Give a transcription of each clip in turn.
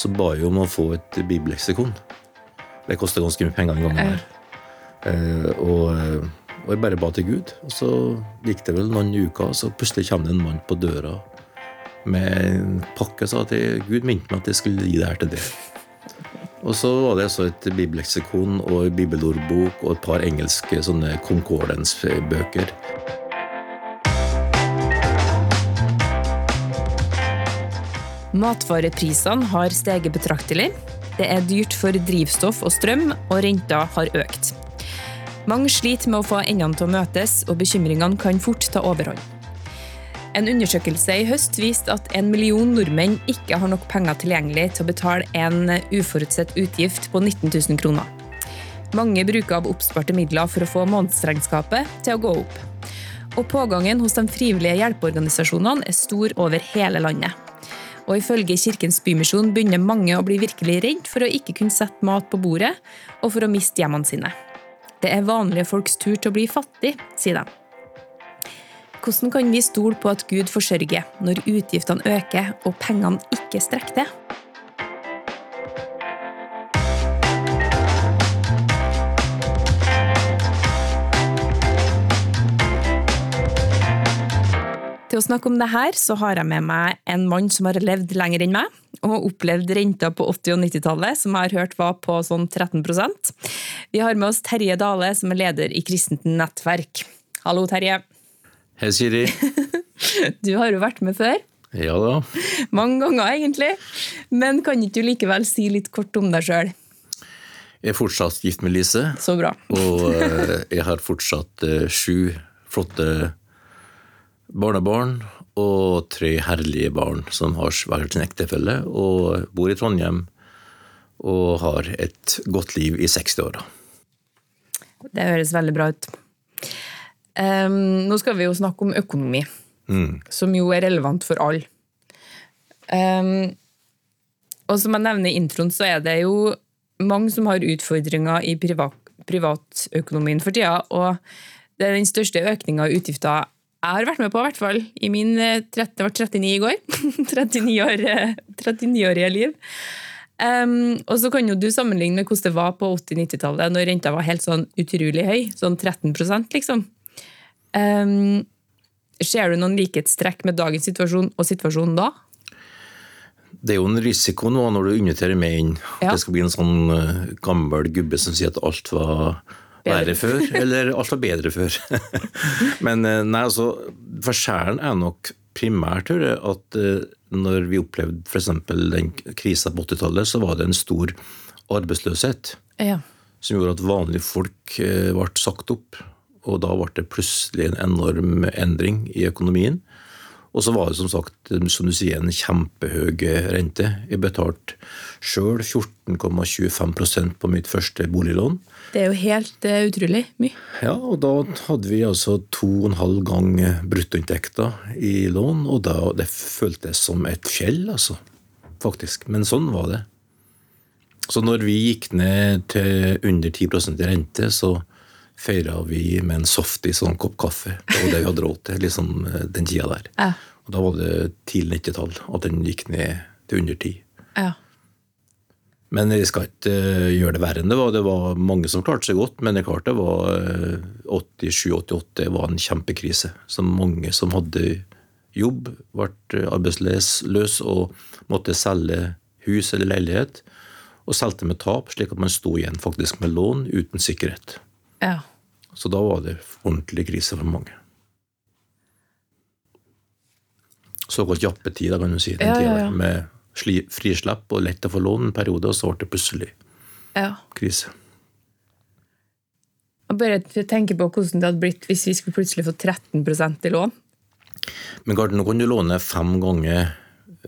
så ba jeg om å få et bibelleksikon. Det kosta ganske mye penger den gangen her. Eh, og, eh, og jeg bare ba til Gud. Og så gikk det vel noen uker, så plutselig kom det en mann på døra med en pakke. og Sa at Gud minte meg at jeg skulle gi det her til deg. Og så var det altså et bibelleksikon og bibelordbok og et par engelske sånne concordance-bøker. Matvareprisene har steget betraktelig. Det er dyrt for drivstoff og strøm, og renta har økt. Mange sliter med å få endene til å møtes, og bekymringene kan fort ta overhånd. En undersøkelse i høst viste at en million nordmenn ikke har nok penger tilgjengelig til å betale en uforutsett utgift på 19 000 kroner. Mange bruker av oppsparte midler for å få månedsregnskapet til å gå opp. Og pågangen hos de frivillige hjelpeorganisasjonene er stor over hele landet. Og ifølge Kirkens Bymisjon begynner mange å bli virkelig redd for å ikke kunne sette mat på bordet, og for å miste hjemmene sine. Det er vanlige folks tur til å bli fattig, sier de. Hvordan kan vi stole på at Gud forsørger når utgiftene øker og pengene ikke strekker til? Å snakke om det her, så har jeg med meg en mann som har levd lenger enn meg, og opplevd renta på 80- og 90-tallet, som jeg har hørt var på sånn 13% Vi har med oss Terje Dale, som er leder i Kristent nettverk. Hallo, Terje. Hei, Siri. Du har jo vært med før. Ja da. Mange ganger, egentlig. Men kan ikke du likevel si litt kort om deg sjøl? Jeg er fortsatt gift med Lise, Så bra. og eh, jeg har fortsatt eh, sju flotte barnebarn og tre herlige barn som har hver sin ektefelle, og bor i Trondheim og har et godt liv i 60-åra. Det høres veldig bra ut. Um, nå skal vi jo snakke om økonomi, som jo er relevant for alle. Um, og som jeg nevner i introen, så er det jo mange som har utfordringer i privat, privatøkonomien for tida, og det er den største økninga i utgifter jeg har vært med på, i hvert fall. I min eh, 30, jeg var 39 i går. 39 år, eh, 39-årige liv. Um, og så kan jo du sammenligne med hvordan det var på 80-90-tallet, når renta var helt sånn utrolig høy. Sånn 13 liksom. Um, ser du noen likhetstrekk med dagens situasjon og situasjonen da? Det er jo en risiko nå når du inviterer meg inn. Ja. det skal bli en sånn eh, gammel gubbe som sier at alt var verre før, eller alt var bedre før. Men eh, nei, altså, forskjellen er nok primært at eh, når vi opplevde f.eks. den krisa på 80-tallet, så var det en stor arbeidsløshet Ja. som gjorde at vanlige folk eh, ble sagt opp. Og da ble det plutselig en enorm endring i økonomien. Og så var det som sagt som du sier, en kjempehøy rente. Jeg betalte sjøl 14,25% på mitt første boliglån. Det er jo helt uh, utrolig mye. Ja, og da hadde vi altså to og en halv gang bruttoinntekta i lån, og da, det føltes som et fjell, altså. Faktisk. Men sånn var det. Så når vi gikk ned til under 10 i rente, så feira vi med en softis og en kopp kaffe. Det var det vi hadde råd til liksom, den tida der. Ja. Og da var det tidlig 90-tall at den gikk ned til under ti. Ja. Men jeg skal ikke eh, gjøre det verre enn det var. Det var mange som klarte seg godt, men det klart det var 87-88 var en kjempekrise. Så mange som hadde jobb, ble arbeidsløs og måtte selge hus eller leilighet. Og solgte med tap, slik at man sto igjen faktisk med lån uten sikkerhet. Ja. Så da var det ordentlig krise for mange. Såkalt jappetid, kan du si. Den Ja, tida ja. ja. Med sli- frislipp og lett å få lån en periode, og så ble det plutselig krise. Og bare tenke på hvordan det hadde blitt hvis vi skulle plutselig få 13% i lån. Men Garten, nå kan du låne fem ganger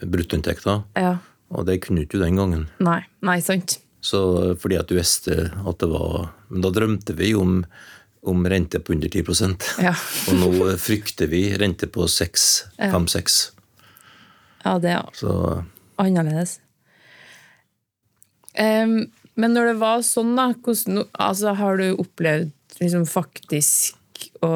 bruttoinntekta, Ja. og det kunne du ikke den gangen. Nei, nei, sant. Så fordi at du visste at det var Men da drømte vi om, om rente på under 10 Ja. Og nå frykter vi rente på 6, 5-6. Ja, det er Så annerledes. Um, men når det var sånn, da, hvordan altså, har du opplevd liksom faktisk å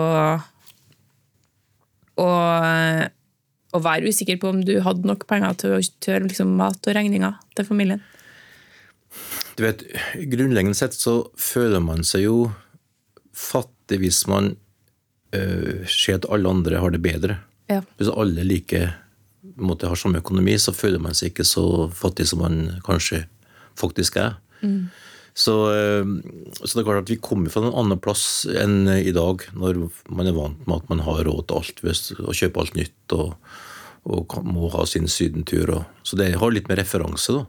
å, være usikker på om du hadde nok penger til å kjøre liksom, mat og regninger til familien? Du vet, Grunnleggende sett så føler man seg jo fattig hvis man øh, ser at alle andre har det bedre. Ja. Hvis alle like måte, har samme økonomi, så føler man seg ikke så fattig som man kanskje faktisk er. Så, øh, så det er klart at vi kommer fra en annen plass enn i dag, når man er vant med at man har råd til alt å kjøpe alt nytt og, og må ha sin sydentur. Og, så det har litt med referanse, da.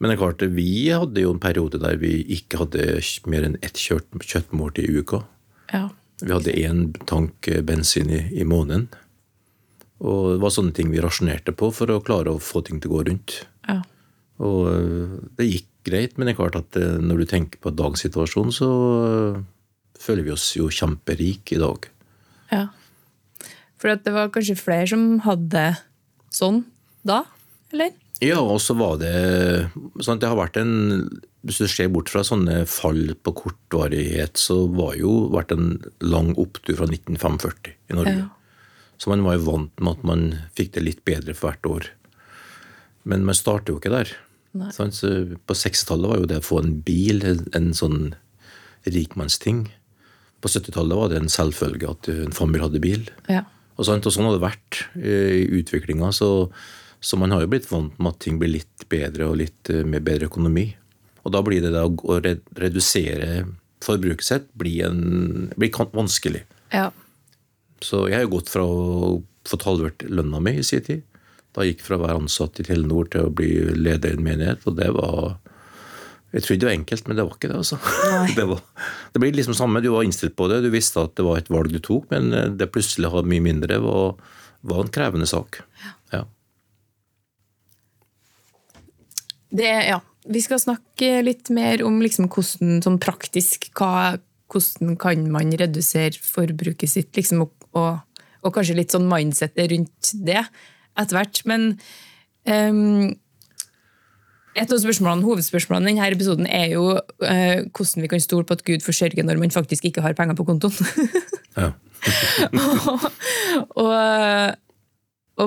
Men det er klart, vi hadde jo en periode der vi ikke hadde mer enn ett kjøtt- kjøttmåltid i uka. Ja. Vi hadde én tank eh, bensin i, i måneden. Og det var sånne ting vi rasjonerte på for å klare å få ting til å gå rundt. ja. Og øh, det gikk greit, men det er klart at øh, når du tenker på dagens situasjon, så føler vi oss jo kjemperike i dag. ja. For det var kanskje flere som hadde sånn da, eller? Ja, og så var det sånn at det har vært en Hvis du ser bort fra sånne fall på kortvarighet, så var jo vært en lang opptur fra 1945 i Norge. Ja. Så man var jo vant med at man fikk det litt bedre for hvert år. Men man starter jo ikke der. Sånn, Så på 60-tallet var jo det å få en bil en, sånn rikmannsting. På 70-tallet var det en selvfølge at en familie hadde bil. Ja. Og, sånn, og sånn har det vært i utviklinga. Så, så man har jo blitt vant med at ting blir litt bedre og litt eh, med bedre økonomi. Og da blir det da å redusere forbruket sitt blir, en, blir vanskelig. ja. Så jeg har jo gått fra å få halvert lønna mi i sin tid. Da gikk fra å være ansatt i Telenor til å bli leder i en menighet, og det var Jeg trodde det var enkelt, men det var ikke det, altså. Det, var, det blir liksom samme, du var innstilt på det, du visste at det var et valg du tok, men eh, det plutselig å ha mye mindre var, var en krevende sak. Ja. Det, ja. Vi skal snakke litt mer om liksom hvordan, sånn praktisk, hva, hvordan kan man redusere forbruket sitt, liksom, og, og, og kanskje litt sånn mindsettet rundt det etter hvert. Men um, et av spørsmålene, hovedspørsmålene i denne episoden er jo uh, hvordan vi kan stole på at Gud forsørger når man faktisk ikke har penger på kontoen. Ja. og, og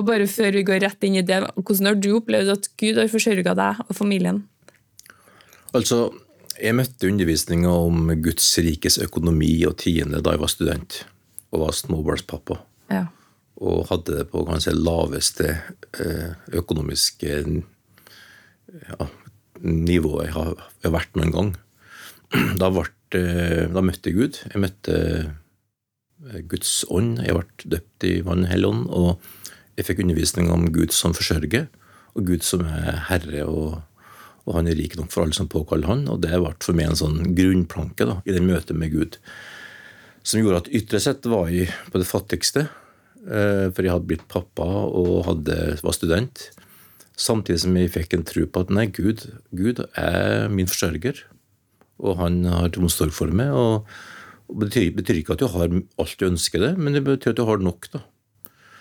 bare før vi går rett inn i det, hvordan har du opplevd at Gud har forsørga deg og familien? Altså, jeg møtte undervisninga om Guds rikes økonomi og tiende da jeg var student, og var småbarnspappa. Ja. og hadde det på kanskje laveste eh, økonomiske ja, nivået jeg har, vært noen gang. Da, ble, eh, da møtte jeg Gud. Jeg møtte eh, Guds ånd. Jeg ble døpt i Vann og Hellig Ånd. Og jeg fikk undervisning om Gud som forsørger, og Gud som er herre. og og han er rik nok for alle som påkaller han, og det ble for meg en sånn grunnplanke da, i det møtet med Gud. Som gjorde at ytre sett var jeg på det fattigste, eh, for jeg hadde blitt pappa og hadde, var student. Samtidig som jeg fikk en tro på at nei, Gud, Gud er min forsørger, og han har omsorg for meg. og betyr, betyr ikke at du har alt du ønsker deg, men det betyr at du har nok. da.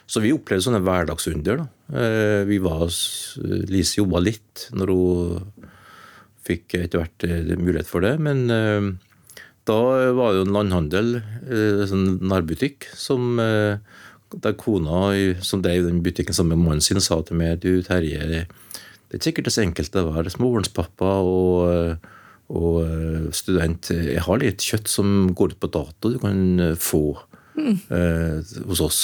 Så vi opplevde sånne hverdagsunder. da. Eh, Vi var, Lise jobba litt når hun fikk etter hvert eh, mulighet for det, men eh, da var det jo en landhandel, en sånn nærbutikk, som der kona som drev den butikken sammen med mannen sin, sa til meg du Terje, det er ikke sikkert det så enkelt å være småbarnspappa og, og student. Jeg har litt kjøtt som går ut på dato du kan få få eh, hos oss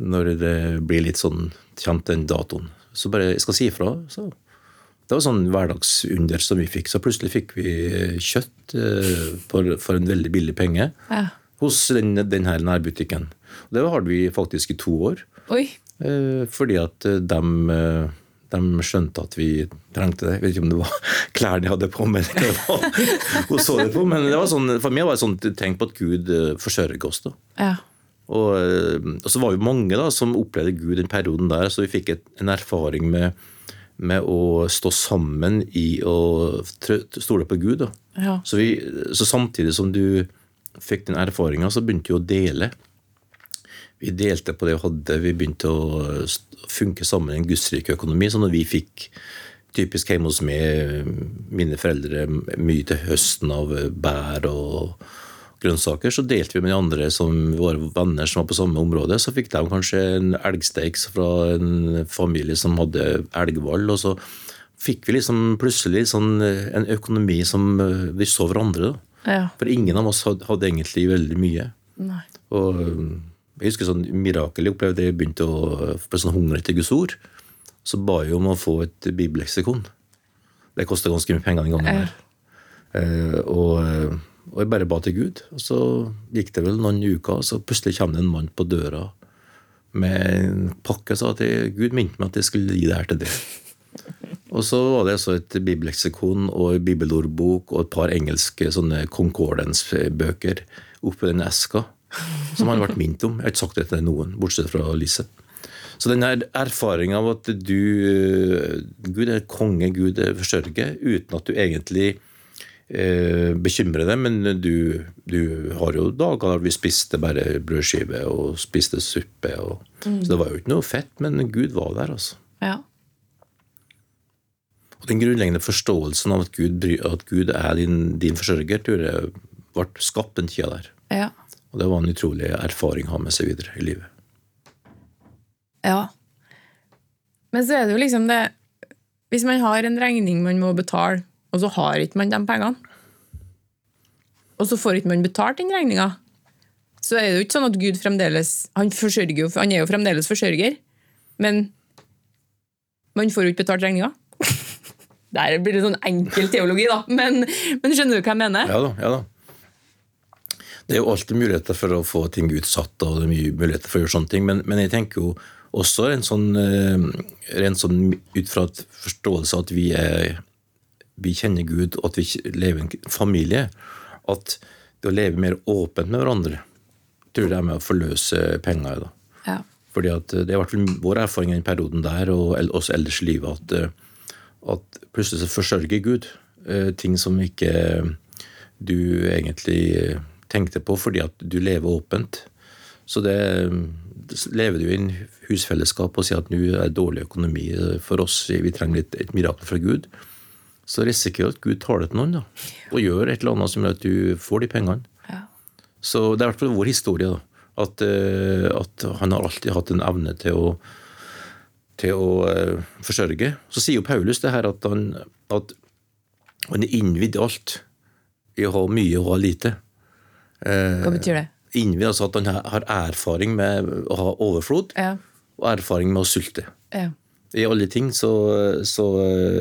når det blir litt sånn kjent den datoen. Så bare jeg skal si ifra. Så. Det var sånn hverdagsunder som vi fikk. Så plutselig fikk vi kjøtt eh, for, for en veldig billig penge Ja. hos den, den her nærbutikken. Det hadde vi faktisk i to år. Oi. eh, Fordi at de, de skjønte at vi trengte det. Jeg vet ikke om det var klær de hadde på meg, eller hva hun så det på. Men det var sånn, for meg var det sånn tenk på at Gud eh, forsørger oss. da. Ja. Og, eh, og så var vi mange da, som opplevde Gud den perioden der, så vi fikk et, en erfaring med, med å stå sammen i å stole på Gud. Ja. Så, vi, så samtidig som du fikk den erfaringa, så begynte vi å dele. Vi delte på det vi hadde, vi begynte å funke sammen i en gudsrik økonomi. Så når vi fikk typisk hjemme hos meg, mine foreldre, mye til høsten av bær og grønnsaker, så delte vi med de andre som våre venner som var på samme område. Så fikk de kanskje en elgsteik fra en familie som hadde elghval. Og så fikk vi liksom plutselig sånn en økonomi som vi så hverandre. Ja. For ingen av oss hadde, hadde egentlig veldig mye. Nei. Og jeg husker sånn mirakel jeg opplevde jeg begynte å få sånn hunger etter Guds ord. Så ba jeg om å få et bibelleksikon. Det kosta ganske mye penger den gangen. her. Uh, og, og jeg bare ba til Gud. Og så gikk det vel noen uker, og så plutselig kom det en mann på døra med en pakke sa at jeg, Gud minte meg at jeg skulle gi det her til deg. Og så var det altså et bibelleksikon og en bibelordbok og et par engelske sånne concordance-bøker oppi den eska som han ble minnet om. Jeg har ikke sagt det til noen, bortsett fra Lise. Så den erfaringa av at du Gud er konge, Gud er forsørger, uten at du egentlig eh, bekymrende, men du, du, har jo dager der vi spiste bare brødskive og spiste suppe. Og, Så det var jo ikke noe fett, men Gud var der, altså. Ja. Og den grunnleggende forståelsen av at Gud, at Gud er din, din forsørger, tror jeg ble skapt den tida der. Ja. Og det var en utrolig erfaring å ha med seg videre i livet. Ja. Men så er det jo liksom det Hvis man har en regning man må betale, og så har ikke man de pengene, og så får ikke man betalt den regninga, så er det jo ikke sånn at Gud fremdeles Han, jo, han er jo fremdeles forsørger, men man får jo ikke betalt regninga. Der blir det sånn enkel teologi, da. Men, men skjønner du hva jeg mener? Ja da, ja da. Det er jo alltid muligheter for å få ting utsatt, og det er mye muligheter for å gjøre sånne ting, men, men jeg tenker jo også en sånn, eh, rent sånn ut fra et forståelse at vi, er, vi kjenner Gud, og at vi lever i en familie, at det å leve mer åpent med hverandre, tror jeg er med å forløse penger. da. Ja. Fordi at Det har vært vår erfaring i den perioden der, og også ellers i livet, at, eh, at plutselig så forsørger Gud eh, ting som ikke du egentlig eh, tenkte på, fordi at du lever åpent. Så det lever du i en husfellesskap og sier at nå er det dårlig økonomi for oss, vi trenger litt, et mirakel fra Gud, så risikerer du at Gud tar det til noen da, og gjør et eller annet som gjør at du får de pengene. Ja. Så det er i hvert fall vår historie. da, At, eh, at han har alltid hatt en evne til å, til å eh, forsørge. Så sier jo Paulus det her at han, at han er innvidd i alt. I å ha mye og ha lite. Hva betyr det? Innvidd altså at han har erfaring med å ha overflod, Ja. og erfaring med å sulte. Ja. I alle ting så, så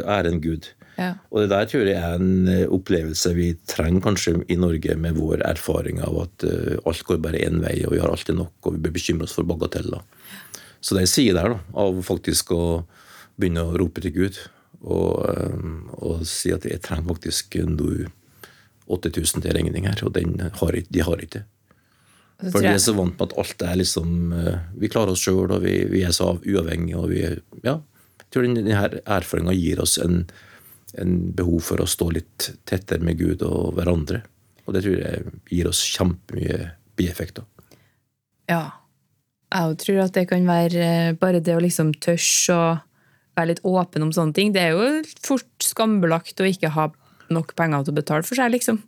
er en Gud. Ja. Og det der tror jeg er en eh, opplevelse vi trenger kanskje i Norge, med vår erfaring av at eh, alt går bare én vei, og vi har alltid nok, og vi bør bekymre oss for bagateller. Så det jeg sier der, da, av faktisk å begynne å rope til Gud, og, eh, og si at jeg trenger faktisk nå 8000 til regning her, og den har, de har ikke det. For vi er så vant med at alt er liksom Vi klarer oss sjøl, og vi, vi er så uavhengige. og vi, ja, Jeg tror denne erfaringa gir oss en, en behov for å stå litt tettere med Gud og hverandre. Og det tror jeg gir oss kjempemye bieffekter. Ja. Jeg tror at det kan være eh, bare det å liksom tørre å være litt åpen om sånne ting. Det er jo fort skambelagt å ikke ha nok penger til å betale for seg, liksom.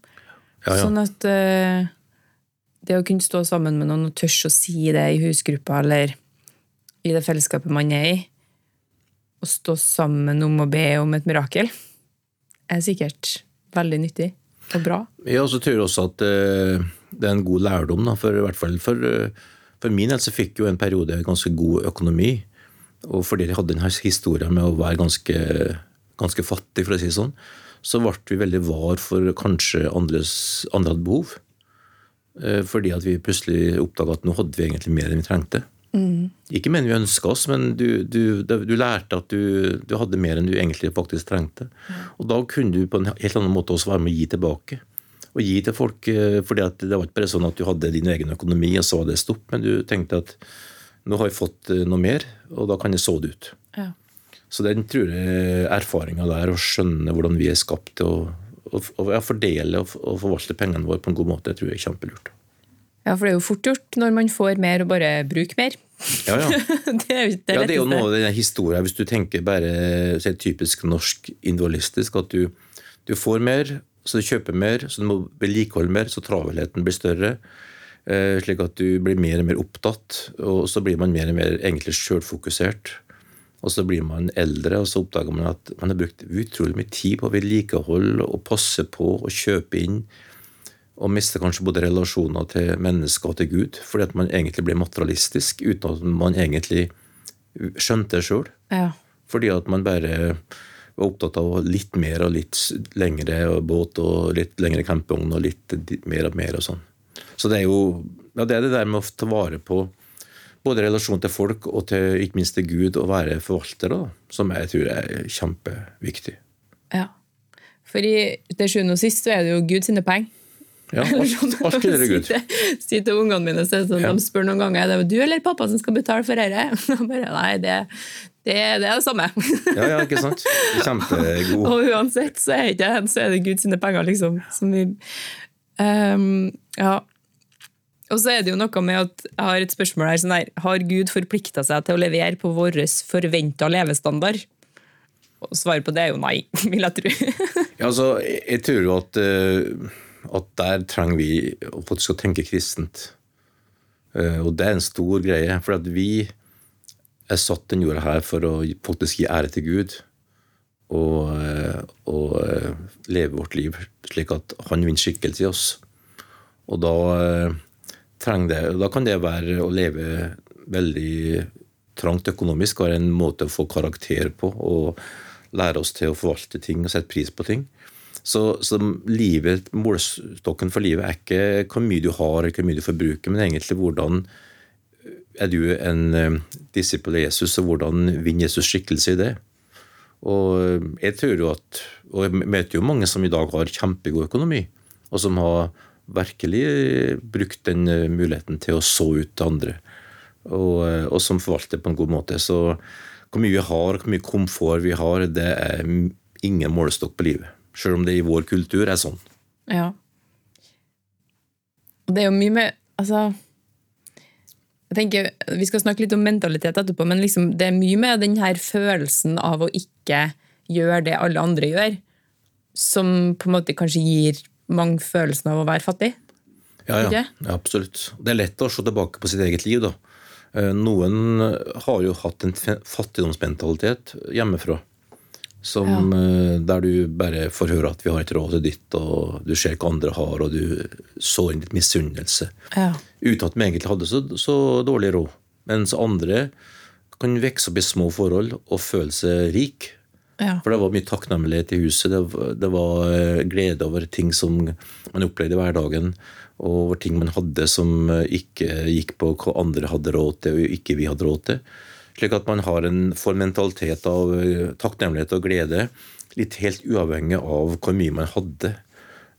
Ja, ja. Sånn at uh, det å kunne stå sammen med noen og tørre å si det i husgruppa eller i det fellesskapet man er i, og stå sammen om å be om et mirakel, er sikkert veldig nyttig og bra. Ja, og så tror jeg også at eh, det er en god lærdom, da, for i hvert fall for, eh, for min del så fikk jo en periode ganske god økonomi. Og fordi jeg hadde denne historien med å være ganske, ganske fattig, for å si det sånn, så ble vi veldig var for kanskje andres, andre hadde behov. Eh, Fordi at vi plutselig oppdaga at nå hadde vi egentlig mer enn vi trengte. Ikke men vi ønska oss, men du, du, du lærte at du, du hadde mer enn du egentlig faktisk trengte. Og da kunne du på en helt annen måte også være med å gi tilbake. Og gi til folk, eh, fordi at det var ikke bare sånn at du hadde din egen økonomi, og så var det stopp, men du tenkte at nå har jeg fått eh, noe mer, og da kan jeg så det ut. Ja. Så den tror jeg erfaringa der, å skjønne hvordan vi er skapt til å, å, å fordele og, og forvalte pengene våre på en god måte, jeg tror jeg er kjempelurt. Ja, for det er jo fort gjort når man får mer, og bare bruke mer. Ja, ja. det er jo er Ja, det er jo noe av den historien, hvis du tenker bare så typisk norsk individualistisk, at du, du får mer, så du kjøper mer, så du må vedlikeholde mer, så travelheten blir større. Eh, slik at du blir mer og mer opptatt, og så blir man mer og mer egentlig sjølfokusert. Og så blir man eldre, og så oppdager man at man har brukt utrolig mye tid på vedlikehold og passe på og kjøpe inn. Og mister kanskje både relasjoner til mennesker og til Gud, fordi at man egentlig blir materialistisk uten at man egentlig skjønte det sjøl. Ja. Fordi at man bare var opptatt av litt mer og litt lengre båt og litt lengre campingvogn og litt mer og mer og sånn. Så det er jo ja, det er det der med å ta vare på både relasjonen til folk og til ikke minst til Gud, å være forvalter, da, som jeg tror er kjempeviktig. ja. For i, til sjuende og sist så er det jo Gud sine penger. Ja, alt, gjelder Gud. Si til ungene mine så er sånn, Ja. De spør noen ganger er det du eller pappa som skal betale for dette. Nei, det, det, det er det samme. Ja, ja, ikke sant? Kjempegod. Og uansett så er, ikke, så er det Guds penger, liksom. Som vi, um, ja. Og så er det jo noe med at jeg har et spørsmål her, sånn her Har Gud forplikta seg til å levere på vår forventa levestandard? Og svaret på det er jo nei, vil jeg tro. Ja, altså, jeg, tror jo at, eh, at der trenger vi faktisk å tenke kristent. Eh, og det er en stor greie. For at vi er satt den jorda her for å faktisk gi ære til Gud. Og, eh, og eh, leve vårt liv slik at han vinner skikkelse i oss. Og da, det, da kan det være å leve veldig trangt økonomisk, være en måte å få karakter på. og lære oss til å forvalte ting og sette pris på ting. Så, så livet, målestokken for livet er ikke hvor mye du har, eller hvor mye du forbruker, men egentlig hvordan er du en eh, disippel av Jesus, og hvordan vinner Jesus skikkelse i det? Og eh, jeg tror jo at, og jeg møter jo mange som i dag har kjempegod økonomi, og som har virkelig brukt den eh, muligheten til å så ut til andre, og, eh, og som forvalter på en god måte. Så hvor mye vi har, hvor mye komfort vi har, det er ingen målestokk på livet. Selv om det i vår kultur er sånn. Ja. Og det er jo mye med Altså jeg tenker, Vi skal snakke litt om mentalitet etterpå, men liksom, det er mye med den her følelsen av å ikke gjøre det alle andre gjør, som på en måte kanskje gir mange følelsen av å være fattig. Ja, ja, ja, absolutt. Det er lett å se tilbake på sitt eget liv. da. Eh, Noen har jo hatt en fattigdomsmentalitet hjemmefra. Som, ja. Der du bare får høre at vi har ikke råd til ditt, og du ser hva andre har, og du så inn litt misunnelse. Ja. Uten at vi egentlig hadde så, så dårlig råd. Mens andre kan vokse opp i små forhold og føle seg rik. Ja. For det var mye takknemlighet i huset. Det var, det var eh, glede over ting som man opplevde i hverdagen. Og over ting man hadde som eh, ikke gikk på hva andre hadde råd til, og ikke vi hadde råd til. Slik at man har en får mentalitet av eh, takknemlighet og glede, litt helt uavhengig av hvor mye man hadde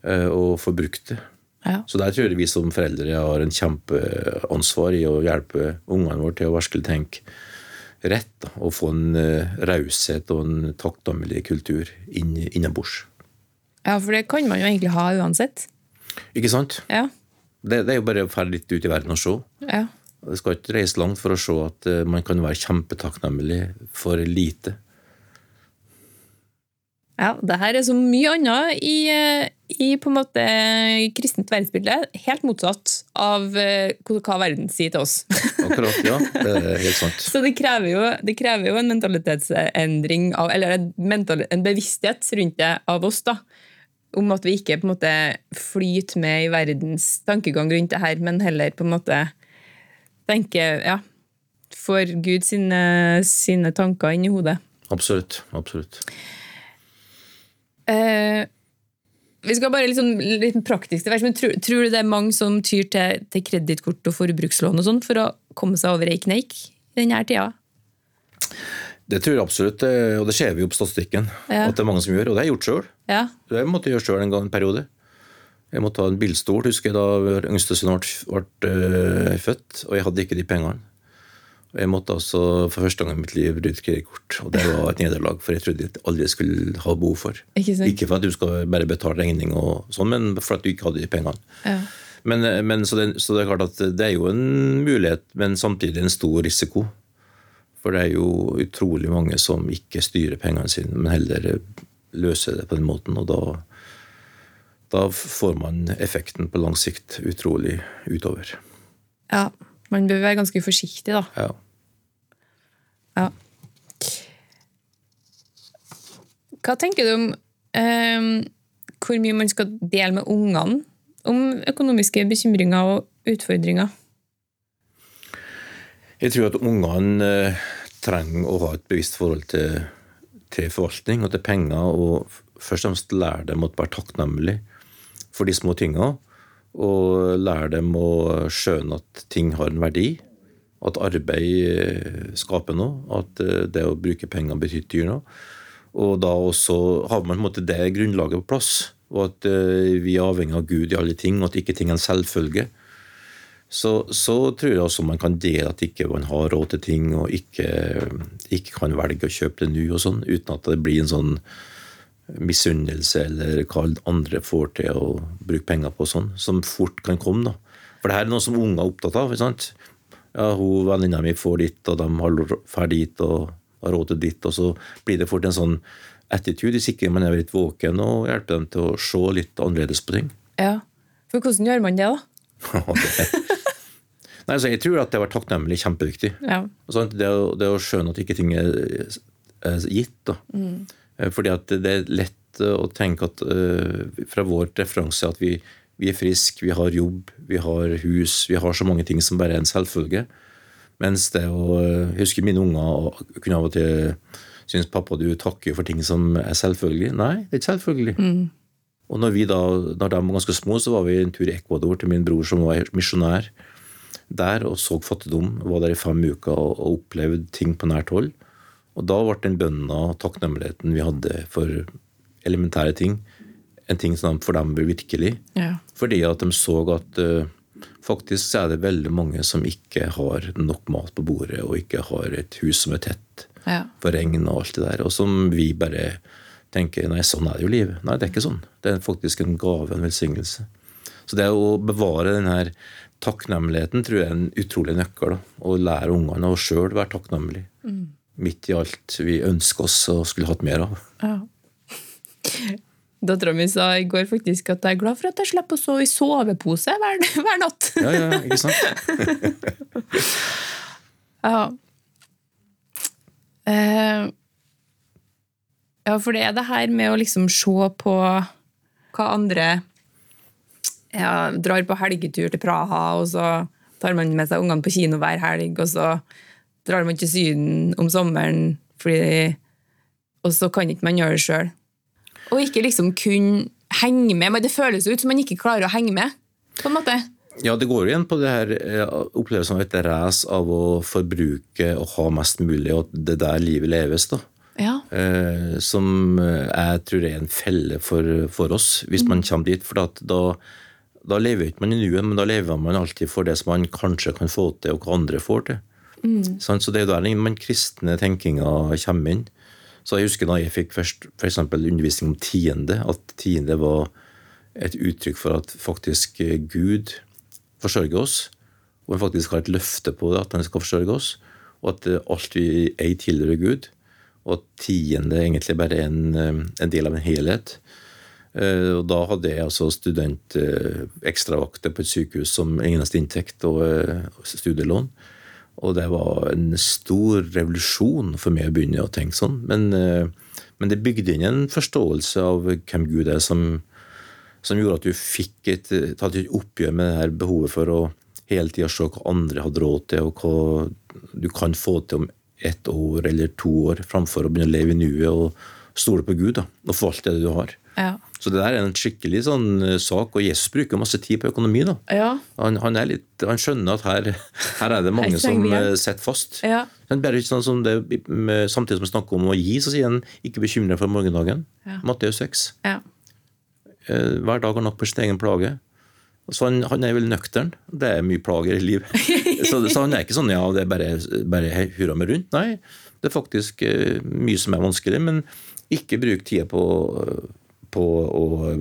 eh, og forbrukte. Ja. Så der tror jeg vi som foreldre har en kjempeansvar i å hjelpe ungene våre til å virkelig tenke rett, da, og få en eh, raushet og en takknemlig kultur inn, innabords. ja, for det kan man jo egentlig ha uansett. Ikke sant? Ja. Det, det er jo bare å dra litt ut i verden og se. Ja. Det skal ikke reise langt for å se at eh, man kan være kjempetakknemlig for lite. Ja, det her er så mye annet i, eh, i på en måte kristent verdensbilde. Helt motsatt av eh, hva verden sier til oss. Akkurat, ja. Det er helt sant. Så det krever jo, det krever jo en mentalitetsendring, av, eller en, mental, en bevissthet rundt det av oss. da, Om at vi ikke på en måte flyter med i verdens tankegang rundt det her, men heller på en måte tenker ja, får Gud sine, sine tanker inn i hodet. Absolutt. absolutt. Eh, vi skal bare liksom, litt praktisk til men tror, tror du det er mange som tyr til, til kredittkort og forbrukslån og sånn for å komme seg over ei kneik i denne tida? Det tror jeg absolutt, eh, og det ser vi jo på statistikken. Ja. At det er mange som gjør, og det har jeg gjort sjøl. Ja. Det måtte jeg gjøre sjøl en gang en periode. Jeg måtte ha en bilstol, husker jeg da yngstesønnen yngste ble, ble øh, født, og jeg hadde ikke de pengene. Jeg måtte altså for første gang i mitt liv bruke kredittkort, og det var et nederlag, for jeg trodde jeg aldri skulle ha behov for. Ikke? Ikke for at du skal bare betale regning, og sånn, men for at du ikke hadde de pengene. Ja. Men, men så, det, så det er klart at det er jo en mulighet, men samtidig en stor risiko. For det er jo utrolig mange som ikke styrer pengene sine, men heller løser det på den måten. Og da da får man effekten på lang sikt utrolig utover. Ja. Man bør være ganske forsiktig, da. Ja. Ja. Hva tenker du om eh, hvor mye man skal dele med ungene om økonomiske bekymringer og utfordringer? Jeg tror at ungene eh, trenger å ha et bevisst forhold til, til forvaltning og til penger, og først og fremst lære dem å være takknemlig for de små tinga. Og lære dem å skjønne at ting har en verdi. At arbeid eh, skaper noe. At eh, det å bruke penger betyr noe. Og da også har man på en måte det grunnlaget på plass. Og at eh, vi er avhengig av Gud i alle ting, og at ikke ting er en selvfølge. Så, så, tror jeg også man kan dele at ikke man har råd til ting, og ikke, ikke kan velge å kjøpe det nå, og sånn, uten at det blir en sånn misunnelse eller hva andre får til å bruke penger på, sånn, som fort kan komme. da. For det her er noe som unger er opptatt av. ikke sant? Ja, hun Venninna mi får ditt, og de har drar dit og har råd til ditt. Og så blir det fort en sånn attitude hvis ikke man er litt våken og hjelper dem til å se litt annerledes på ting. Ja, For hvordan gjør man det, da? Nei, altså, Jeg tror at det å være takknemlig er kjempeviktig. Ja. Det, å, det å skjønne at ikke ting er, er gitt. da. Mm. Fordi at det er lett å tenke at uh, fra vår referanse at vi, vi, er friske, vi har jobb, vi har hus, vi har så mange ting som bare er en selvfølge. Mens det å Jeg husker mine unger kunne av og til synes pappa du takker for ting som er selvfølgelig. Nei, det er ikke selvfølgelig. Mm. Og når, vi da, når de var ganske små, så var vi en tur i Ecuador til min bror som var misjonær der og så fattigdom. Var der i fem uker og, og opplevde ting på nært hold. Og da ble den bønna og takknemligheten vi hadde for elementære ting, en ting som for dem ble virkelig. Ja. Fordi at de så at uh, faktisk så er det veldig mange som ikke har nok mat på bordet, og ikke har et hus som er tett ja. for regn og alt det der. Og som vi bare tenker nei, sånn er det jo livet. Nei, det er ikke sånn. Det er faktisk en gave, en velsignelse. Så det å bevare den her takknemligheten tror jeg er en utrolig nøkkel. Å lære ungene å sjøl være takknemlige. Mm midt i alt vi ønsker oss og skulle hatt mer av. Ja. Dattera mi sa i går faktisk at jeg er glad for at jeg slipper å sove i sovepose hver, hver natt. Ja, ja, ikke sant? ja. Uh, ja, for det er det her med å liksom se på hva andre ja, drar på helgetur til Praha, og så tar man med seg ungene på kino hver helg, og så drar man til Syden om sommeren, fordi, og så kan ikke man gjøre det sjøl. Og ikke liksom kun henge med, men det føles ut som man ikke klarer å henge med. på en måte. Ja, det går igjen på det her eh, opplevelsen av et race av å forbruke og ha mest mulig, og det der livet leves. da. Ja. Eh, som jeg tror er en felle for, for oss, hvis mm. man kommer dit. For da, da lever ikke man i nuet, men da lever man alltid for det som man kanskje kan få til, og hva andre får til. Mm. Så det er der den kristne tenkinga kommer inn. Så jeg husker da jeg fikk først f.eks. undervisning om tiende, at tiende var et uttrykk for at faktisk Gud forsørger oss. Og han faktisk har et løfte på det, at han skal forsørge oss. Og at alt vi eier, tilhører Gud. Og at tiende egentlig bare er en, en del av en helhet. Eh, og da hadde jeg altså student ekstravakter på et sykehus som eneste inntekt og eh, studielån. Og det var en stor revolusjon for meg å begynne å tenke sånn. Men, eh, men det bygde inn en forståelse av hvem Gud er, som, som gjorde at du fikk et, tatt et oppgjør med det her behovet for å hele tida se hva andre hadde råd til, og hva du kan få til om ett år eller to år, framfor å begynne å leve i nuet og stole på Gud da, og forvalte det du har. Ja. Så det der er en skikkelig sånn eh, sak, og Jesus bruker masse tid på økonomi. da. Ja. Han, han, litt, han, skjønner at her, her er det mange som uh, sitter fast. Ja. Sånn som det, samtidig som vi snakker om å gi, så sier han ikke bekymre for morgendagen. Ja. Matteus 6. Ja. Uh, hver dag har nok på sin egen plage. Så han, han, er veldig nøktern. Det er mye plager i livet. så, så, han er ikke sånn ja, det er bare, bare hurra meg rundt. Nei, det er faktisk mye som er vanskelig. Men ikke bruk tida på på å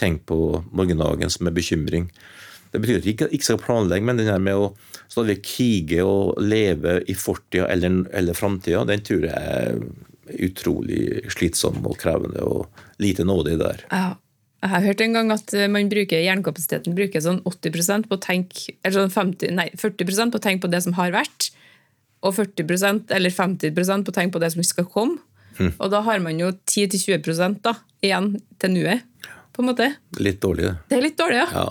tenke på morgendagen som en bekymring. Det betyr at vi ikke skal planlegge, men den her med å stadig krige og leve i fortida eller, eller framtida, den tror jeg er utrolig slitsom og krevende, og lite nådig der. Ja. Jeg har hørt en gang at man bruker hjernekapasiteten bruker sånn 80% på å tenke, eller sånn 50, nei, 40% på å tenke på det som har vært, og 40% eller 50% på å tenke på det som skal komme. Og da har man jo 10-20 da, igjen til nuet, på en måte. Litt dårlig, det. Det er litt dårlig, ja. Ja.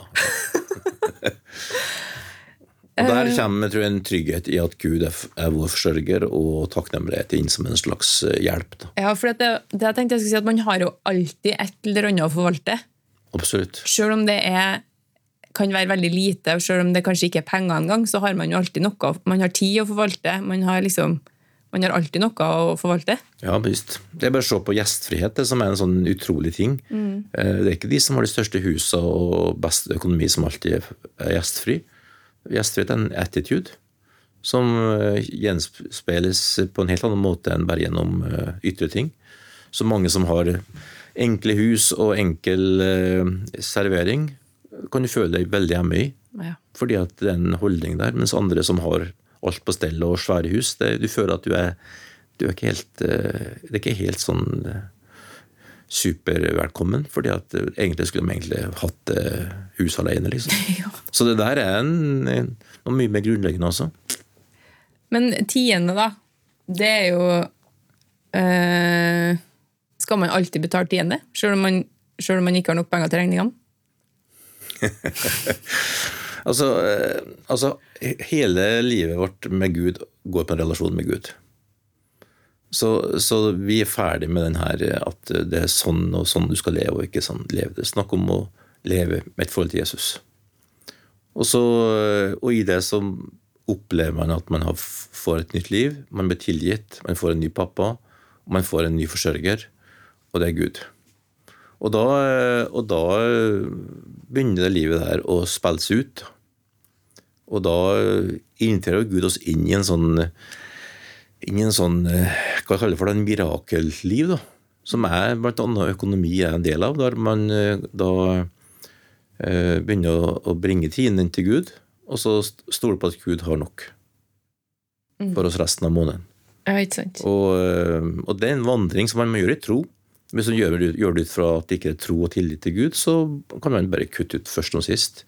og der kommer tror jeg, en trygghet i at Gud er, er vår forsørger, og takknemlighet inn som en slags eh, hjelp. Da. Ja, for det, det jeg tenkte jeg skulle si at Man har jo alltid et eller annet å forvalte. Absolutt. Selv om det er, kan være veldig lite, og selv om det kanskje ikke er penger engang, så har man jo alltid noe. Man har tid å forvalte. Man har, liksom, man har alltid noe å forvalte. Ja, visst. Det er bare å se på gjestfrihet, det som er en sånn utrolig ting. Mm. Det er ikke de som har de største husene og best økonomi, som alltid er gjestfri. Gjestfrihet er en attitude som eh, gjenspeiles på en helt annen måte enn bare gjennom eh, ytre ting. Så mange som har enkle hus og enkel eh, servering, kan du føle deg veldig hjemme i. Ja. Fordi at det er en holdning der. Mens andre som har alt på stell og svære hus, det, du føler at du er, du er ikke helt eh, Det er ikke helt sånn eh, supervelkommen. fordi at eh, egentlig skulle de egentlig hatt hus alene, liksom. Ja. Så det der er en, en, noe mye mer grunnleggende også. Men tiende, da. Det er jo øh, Skal man alltid betale tiende? Selv om man, selv om man ikke har nok penger til regningene? Altså, eh, altså, hele livet vårt med Gud går på en relasjon med Gud. Så, så vi er ferdig med den her eh, at det er sånn og sånn du skal leve, og ikke sånn leve. Det er snakk om å leve med et forhold til Jesus. Og, så, eh, og i det så opplever man at man får et nytt liv. Man blir tilgitt, man får en ny pappa, man får en ny forsørger, og det er Gud. Og da, og da begynner det livet der å spilles ut. Og da inviterer Gud oss inn i en sånn inn i en sånn, eh, hva jeg kaller for det, en mirakelliv, da. Som er blant annet økonomi er en del av, der man eh, da eh, begynner å, å bringe tiden inn til Gud, og så st- stoler på at Gud har nok for oss resten av måneden. Ja, ikke sant? Og, øh, og det er en vandring som man må gjøre i tro. Hvis man gjør, gjør det ut fra at det ikke er tro og tillit til Gud, så kan man bare kutte ut først og sist.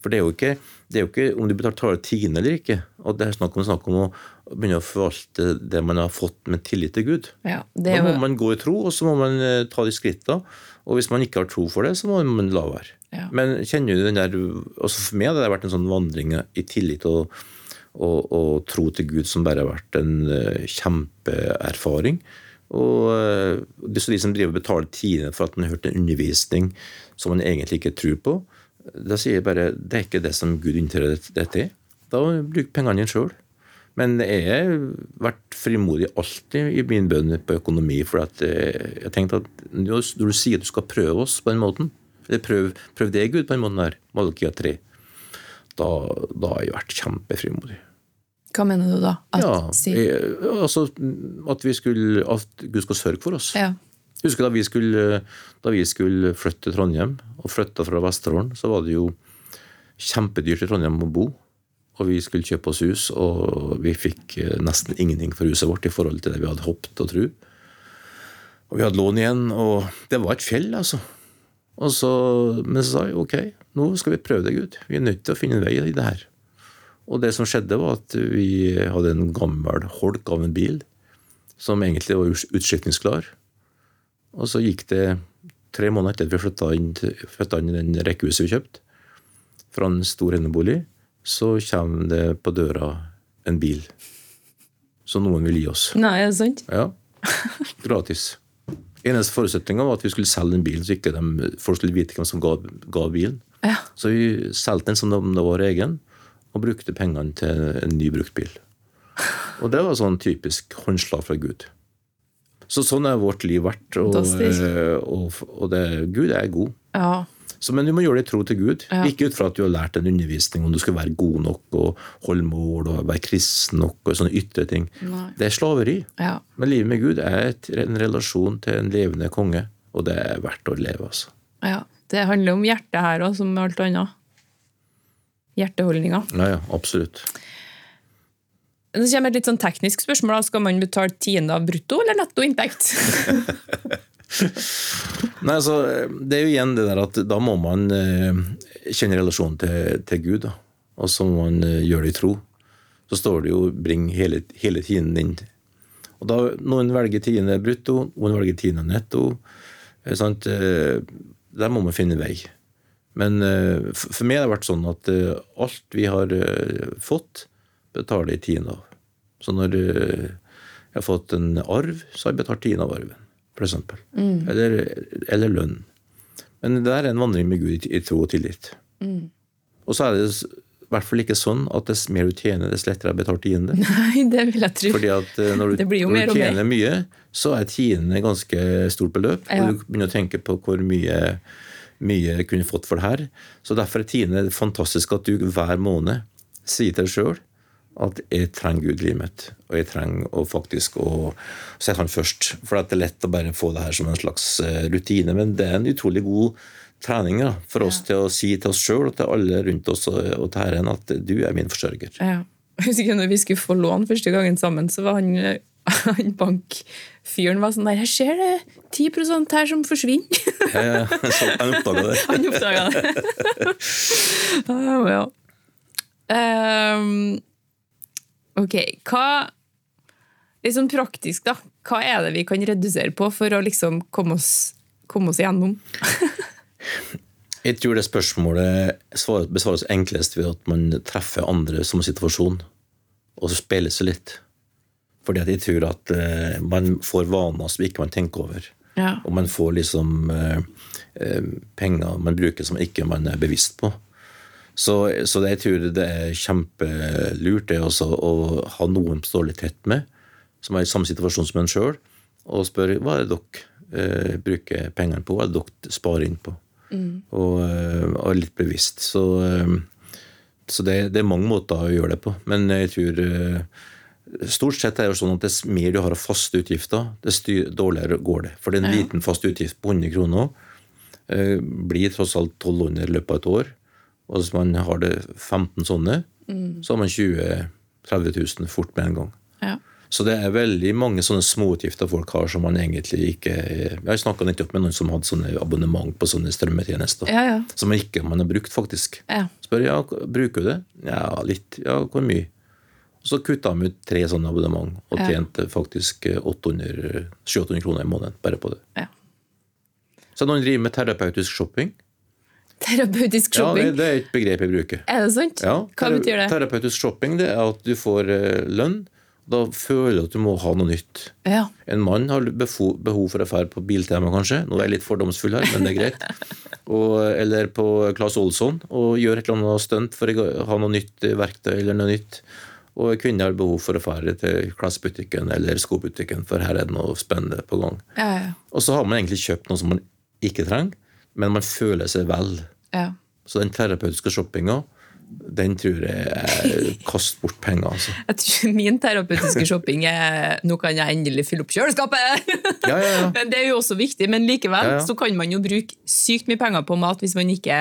For det er jo ikke, det er jo ikke om du betaler tiende eller ikke. Og det er snakk om, snakk om å begynne å forvalte det man har fått med tillit til Gud. Ja, det Da må man gå i tro, og så må man eh, ta de skrittene. Og hvis man ikke har tro for det, så må man la være. Ja. Men kjenner du den der altså For meg har det vært en sånn vandring i tillit og, og, og tro til Gud som bare har vært en eh, kjempeerfaring. Og eh, de som driver og betaler tiende for at man har hørt en undervisning som man egentlig ikke tror på, da sier jeg bare det er ikke det som Gud innfører det til. Da bruk pengene dine sjøl. Men jeg har vært frimodig alltid i min bønn på økonomi. For at eh, jeg tenkte at når du sier at du skal prøve oss på den måten, eller prøv, prøv det, Gud, på den måten her, Malkia 3, da, da har jeg vært kjempefrimodig. Hva mener du da? At, Ja, si, altså at, vi skulle, at Gud skal sørge for oss. ja. Husker da vi skulle, da vi skulle flytte til Trondheim, og flytta fra Vesterålen, så var det jo kjempedyrt i Trondheim å bo. Og vi skulle kjøpe oss hus, og vi fikk eh, nesten ingenting for huset vårt i forhold til det vi hadde håpet og tru. Og vi hadde lån igjen, og det var et fjell, altså. Og så, men så sa jeg ok, nå skal vi prøve det, Gud. Vi er nødt til å finne en vei i det her. Og det som skjedde, var at vi hadde en gammel holk av en bil som egentlig var utskiftningsklar. Og så gikk det tre måneder etter at vi flytta inn, flytta inn i den rekkehuset vi kjøpte, fra en stor enebolig, så kommer det på døra en bil som noen vil gi oss. Nei, er det sant? Ja, gratis. Eneste forutsetninga var at vi skulle selge den bilen, så ikke de, folk skulle vite hvem som ga, ga bilen. Ja. Så vi solgte den som om det var egen, og brukte pengene til en ny bruktbil. Og det var sånn typisk håndslag fra Gud. Så sånn er vårt liv vært. Og, eh, og, og det, Gud er god. ja. Så, men du må gjøre det i tro til Gud. Ja. Ikke ut fra at du har lært en undervisning om du skal være god nok og holde mål og være kristen nok og sånne ytre ting. Nei. Det er slaveri. Ja. Men livet med Gud er et, en relasjon til en levende konge, og det er verdt å leve. altså. ja. Det handler om hjertet her òg, som med alt annet. Hjerteholdninga. Ja, ja, absolutt. Nå kommer et litt sånn teknisk spørsmål. Skal man betale tiende av brutto eller netto inntekt? Nei, altså, Det er jo igjen det der at da må man eh, kjenne relasjonen til, til Gud. da. Og så må man eh, gjøre det i tro. Så står det jo 'bring hele, hele tiden din'. Og da, Noen velger tiende brutto, noen velger tiende netto. eh, Sant? Der må man finne vei. Men eh, for meg har det vært sånn at eh, alt vi har eh, fått, betaler jeg tiende av. Så når jeg har fått en arv, så har jeg betalt tiende av arven, f.eks. Mm. Eller, eller lønn. Men det er en vandring med Gud i, tro og tillit. Og så er det i hvert fall ikke sånn at dess mer du tjener, dess lettere er betalt tiende. Nei, det vil jeg tro. Fordi at når du, når du tjener mye, så er tiende ganske stort beløp. Ja. Og du begynner å tenke på hvor mye, mye jeg kunne fått for det her. Så derfor er Tine fantastisk at du hver måned sier til deg sjøl at jeg trenger Gud i livet mitt. Og jeg trenger å faktisk å sette han først. For det er lett å bare få det her som en slags eh, rutine. Men det er en utrolig god trening da, for oss til å si til oss sjøl og til alle rundt oss og, og til Herren at du er min forsørger. Ja. Jeg husker når vi skulle få lån første gangen sammen, så var han, han bankfyren var sånn der Jeg ser det 10 her som forsvinner. Jeg, så han oppdaga det. Han oppdaga det. Ja. Um, ok, hva Litt sånn praktisk, da. Hva er det vi kan redusere på for å liksom komme oss, komme oss igjennom? Jeg tror det spørsmålet svar- besvares enklest ved at man treffer andre som situasjon, og så speiler seg litt. Fordi at jeg tror at eh, man får vaner som ikke man tenker over. Ja. Og man får liksom eh, eh, penger man bruker som ikke man er bevisst på. Så, så jeg tror det er kjempelurt det også, å ha noen som står litt tett med, som er i samme situasjon som en sjøl, og spørre hva er det dere eh, bruker pengene på, hva er det dere sparer inn på? Og, eh, og litt bevisst. Så, eh, så det, det er mange måter å gjøre det på. Men jeg tror Stort sett er det jo sånn at dess mer du har av faste utgifter, dess dårligere går det. For en Ja. liten fast utgift på 100 kroner eh, blir tross alt 1200 i løpet av et år. Og hvis man har det 15 sånne, så har man 20 30 000 fort med en gang. Ja. Så det er veldig mange sånne småutgifter folk har som man egentlig ikke Jeg snakka nettopp med noen som hadde sånne abonnement på sånne strømmetjenester. Ja, ja. Som man ikke man har brukt, faktisk. Ja. Spør ja, bruker du det? Ja, litt. Ja, hvor mye? Og så kutta de ut tre sånne abonnement og Ja. tjente faktisk 800, 700 kroner i måneden bare på det. Ja. Så noen driver med terapeutisk shopping. Terapeutisk shopping? Ja, det, det er et begrep jeg bruker. Er det sant? Ja, Hva betyr det? Terapeutisk shopping det er at du får lønn. lønn. Da føler du at du må ha noe nytt. Ja. En mann har behov for å dra på Biltema, kanskje. Nå er jeg litt fordomsfull her, men det er greit. Og, eller på Claes Olsson og gjøre et eller annet stunt for å ha noe nytt verktøy eller noe nytt. Og kvinner har behov for å dra til klassebutikken eller skobutikken, for her er det noe spennende på gang. Ja, ja. Og så har man egentlig kjøpt noe som man ikke trenger, men man føler seg vel. ja. Så den terapeutiske shoppinga, den tror jeg er kast bort penger, altså. Jeg tror min terapeutiske shopping er Nå kan jeg endelig fylle opp kjøleskapet! Ja, ja, ja. Men Det er jo også viktig, men likevel så kan man jo bruke sykt mye penger på mat hvis man ikke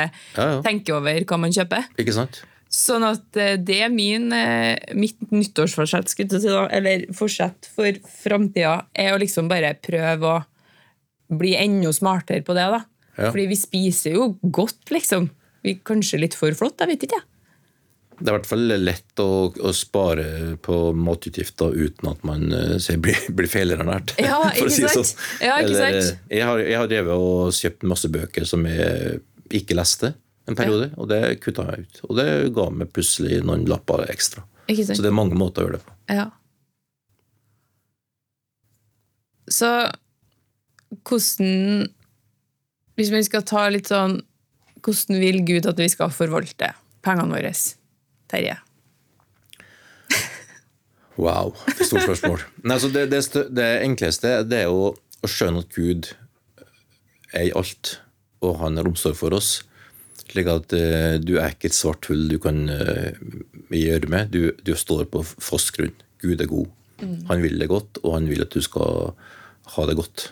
tenker over hva man kjøper. Ikke sant? Sånn at eh, det er min, eh, mitt nyttårsforsett, si da, eller forsett for framtida, er å liksom bare prøve å bli enda smartere på det. da. Ja. Fordi vi spiser jo godt, liksom. Vi Kanskje litt for flott, jeg vet ikke. Det er i hvert fall lett å, å spare på matutgifter uten at man eh, blir, blir feilernært. Ja, ikke si sant? sånn. Ja, ikke Eller, sant? Jeg har, jeg har drevet og kjøpt masse bøker som jeg ikke leste en periode, og det kutta jeg ut. Og det ga meg plutselig noen lapper ekstra. Så det er mange måter å gjøre det på. Ja. Så hvordan Hvis vi skal ta litt sånn Hvordan vil Gud at vi skal forvalte pengene våre? Terje? Wow, stort spørsmål. Nei, altså det, det, det enkleste det er jo å skjønne at Gud er i alt, og han har omsorg for oss. Slik at uh, du er ikke et svart hull du kan eh, gjøre med. Du, du står på fast grunn. Gud er god. Han vil det godt, og han vil at du skal ha det godt.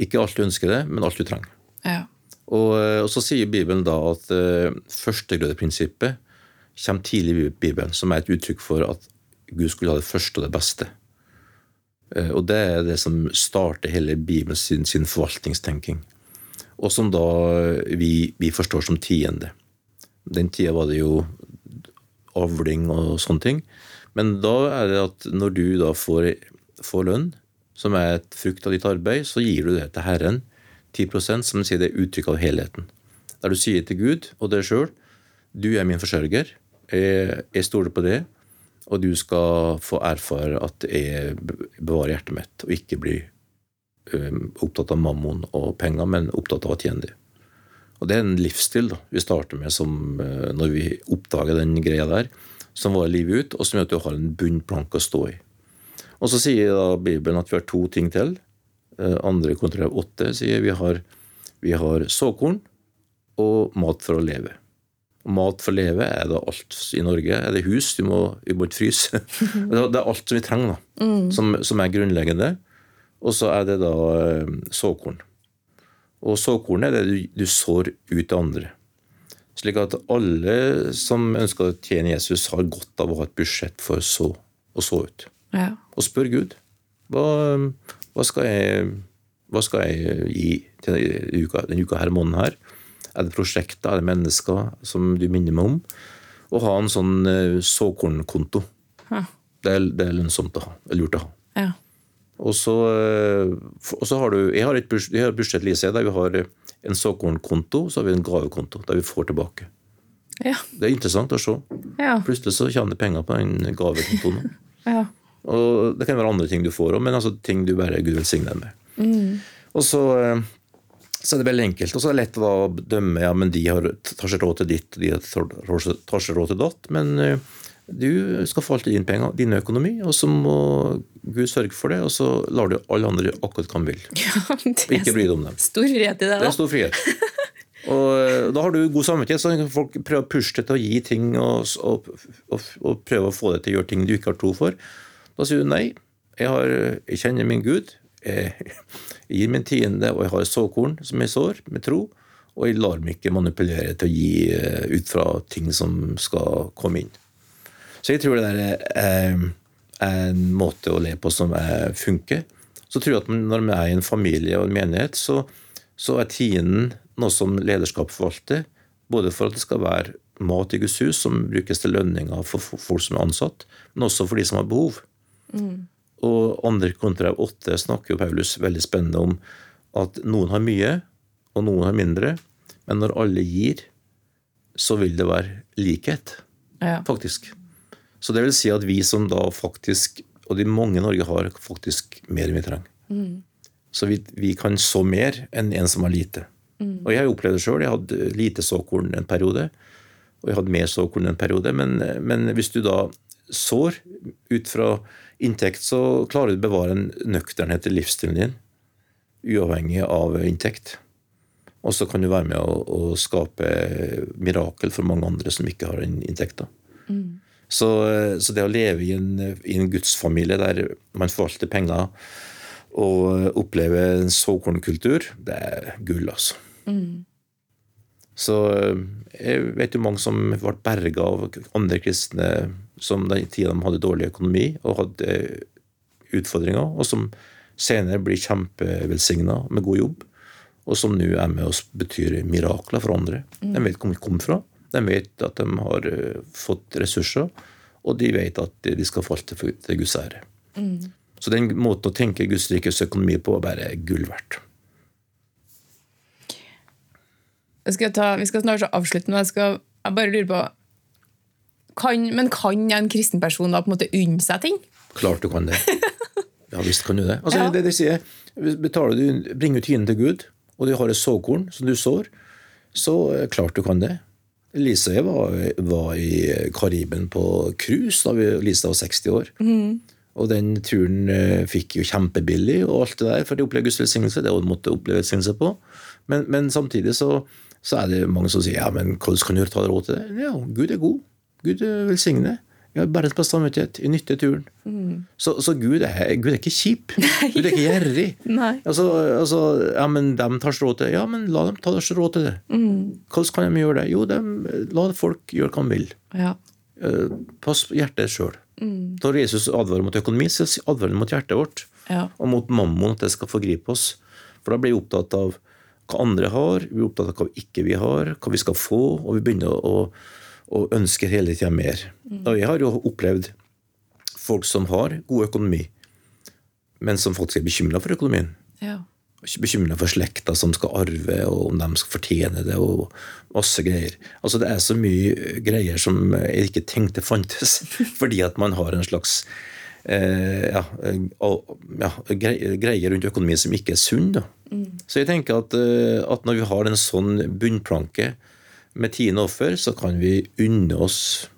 Ikke alt du ønsker det, men alt du trenger. Ja. Og, eh, og så sier Bibelen da at uh, førstegrødeprinsippet kommer tidlig i Bibelen, som er et uttrykk for at Gud skulle ha det første og det beste. Uh, og det er det som starter hele Bibelen sin, sin forvaltningstenking. Og som da vi, vi forstår som tiende. Den tida var det jo avling og sånne ting. Men da er det at når du da får, får lønn, som er et frukt av ditt arbeid, så gir du det til Herren. 10% som sier det er uttrykk av helheten. Der du sier til Gud og deg sjøl du er min forsørger, jeg, jeg stoler på det, og du skal få erfare at jeg bevarer hjertet mitt og ikke blir opptatt av mammon og penger, men opptatt av å tjene dem. Og Det er en livsstil da, vi starter med som, uh, når vi oppdager den greia der, som varer livet ut, og som gjør at du har en bunnplanke å stå i. Og Så sier da Bibelen at vi har to ting til. Uh, andre kontrollerer åtte sier vi har, vi har såkorn og mat for å leve. Mat for å leve er da alt i Norge. Er det hus? Du må, vi må ikke fryse. Det er alt som vi trenger, da, mm. som, som, er grunnleggende. Og så er det da eh, såkorn. Og såkorn er det du, du sår ut til andre. Slik at alle som ønsker å tjene Jesus, har godt av å ha et budsjett for så å så ut. Ja. Og spør Gud hva, hva, skal jeg, hva skal jeg gi til denne uka, denne uka her, måneden her? Er det prosjekter, er det mennesker som du minner meg om? Å ha en sånn uh, såkornkonto. Ja. Det, er, det, er, lønnsomt å ha. Det er lurt å ha. Og, så, uh, og så, har du Jeg har et Lise, der vi har en såkornkonto så har vi en gavekonto der vi får tilbake. Ja. Det er interessant å se. Ja. Plutselig så kommer det penger på den gavekontoen. ja. Og det kan være andre ting du får òg, men altså ting du bare Gud velsigner deg med. Mm. Og så uh, så er det veldig enkelt. Og så er det lett å dømme ja, men de har, tar seg råd til ditt, de tar seg råd til datt. Men uh, du skal alltid dine penger, din økonomi, og så må Gud sørge for det. Og så lar du alle andre akkurat hva de vil. Ja, og ikke bry deg om dem. Stor frihet i det, da. Det er stor frihet. Og eh, Da har du god samvittighet, så folk prøver å pushe deg til å gi ting og, og, og, og, prøve å få deg til å gjøre ting du ikke har tro for. Da sier du nei. Jeg, har, jeg kjenner min Gud. Jeg, gir min tiende, og jeg har såkorn som jeg sår, med tro. Og jeg lar meg ikke manipulere til å gi eh, ut fra ting som skal komme inn. Så jeg tror det der er en måte å le på som funker. Så tror jeg at når vi er i en familie og en menighet, så, så er tienden noe som lederskap forvalter. Både for at det skal være mat i Guds hus som brukes til lønninger for folk som er ansatt, men også for de som har behov. Mm. Og andre kontra åtte snakker jo Paulus veldig spennende om at noen har mye, og noen har mindre. Men når alle gir, så vil det være likhet, ja. faktisk. Så det vil si at vi som da faktisk, og de mange i Norge har faktisk mer enn vi trenger. Mm. Så vi, vi, kan så mer enn en som har lite. Mm. Og jeg har opplevd det sjøl. Jeg hadde lite såkorn en periode. Og jeg hadde mer såkorn en periode. Men, men hvis du da sår ut fra inntekt, så klarer du å bevare en nøkternhet i livsstilen din, uavhengig av inntekt. Og så kan du være med å, å skape mirakel for mange andre som ikke har den inntekta. Mm. Så, så, det å leve i en, i en gudsfamilie der man forvalter penger og opplever en såkornkultur, det er gull, altså. Mm. Så jeg vet jo mange som ble berga av andre kristne som den tida de hadde dårlig økonomi og hadde utfordringer, og som senere blir kjempevelsigna med god jobb, og som nå er med og betyr mirakler for andre. Mm. De vet hvor de kommer fra, de vet at de har eh, fått ressurser, og de vet at de skal falle til Guds ære. Mm. Så den måten å tenke Guds rikes økonomi på er bare gull verdt. Skal ta, vi skal snart avslutte, men jeg, skal, jeg bare lurer på kan, men kan en kristen person da på en måte unne seg ting? Klart du kan det. Ja visst kan du det. Altså, ja. det, det sier, betaler du, Bringer du tiden til Gud, og du har et såkorn som du sår, så klart du kan det. Lise og jeg var, var, i Kariben på cruise da vi, Lise var 60 år. Mm. Og den turen uh, fikk jo kjempebillig, og alt det der, for de opplevde Guds velsignelse. Det måtte oppleve velsignelse på. Men, men samtidig så, så, er det mange som sier ja, men hvordan kan du ta råd til det? Ja, Gud er god. Gud velsigne. Jeg har bare på samvittighet. i nytter turen. Mm. Så, så Gud, er, Gud, er, ikke kjip. Gud er ikke gjerrig. altså, altså, ja, men de tar seg råd til det. Ja, men la dem ta seg råd til det. Mm. Hvordan kan de gjøre det? Jo, de, la folk gjøre hva de vil. Ja. Uh, pass hjertet sjøl. Mm. Når Jesus advarer mot økonomi, så advarer han mot hjertet vårt. Ja. Og mot mammon, at det skal forgripe oss. For da blir vi opptatt av hva andre har, vi er opptatt av hva ikke vi har, hva vi skal få, og vi begynner å, å ønsker hele tida mer. Og jeg har jo opplevd folk som har god økonomi, men som faktisk er bekymra for økonomien. Ja. Bekymra for slekta som skal arve, og om de skal fortjene det, og masse greier. Altså Det er så mye greier som jeg ikke tenkte fantes, fordi at man har en slags eh, ja, ja, greier rundt økonomien som ikke er sunn. da. Så jeg tenker at, eh, at, når vi har en sånn bunnplanke med tiende offer, så kan vi unne oss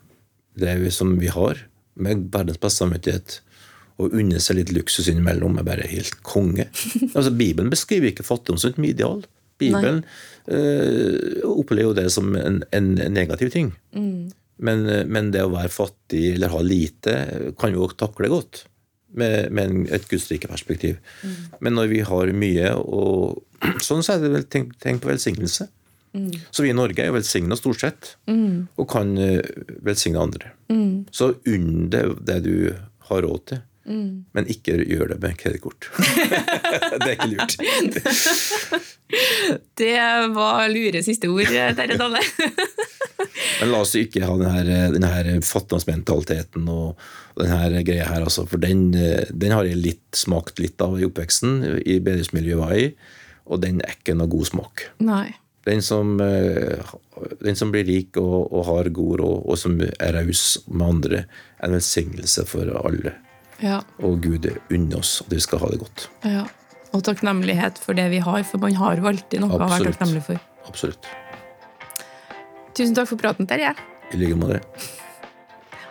det som vi har, med verdens beste samvittighet å unne seg litt luksus innimellom er bare helt konge. Altså, Bibelen beskriver ikke fattigdom som et ideal. Bibelen øh, opplever jo det som en, en negativ ting. Mm. Men, men, det å være fattig eller ha lite kan jo takle godt med, med et gudsrike-perspektiv. Mm. Men når vi har mye og Sånn så er det vel tenk, tenk på velsignelse. Mm. Så vi i Norge er jo velsigna stort sett, mm. og kan øh, velsigne andre. Mm. Så unn det, det du har råd til. Mm. Men ikke gjør det med kredittkort. det er ikke lurt. det var lure siste ord, Terje Dalle. Men la oss ikke ha denne, denne fattigdomsmentaliteten og denne greia her, altså, For den, den, har jeg litt smakt litt av i oppveksten, i bedriftsmiljøet jeg var i, og den er ikke noe god smak. Nei. Den som, den som, blir rik og, og har god råd, og som er raus med andre, er en velsignelse for alle. Ja. Og Gud unner oss at vi skal ha det godt. Ja. Og takknemlighet for det vi har, for man har jo alltid noe Absolutt. å være takknemlig for. Absolutt. Tusen takk for praten, Terje. I like måte.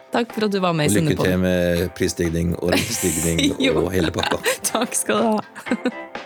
Takk for at du var med i Lykke til med prisstigning og rentestigning og hele pakka. takk skal du ha.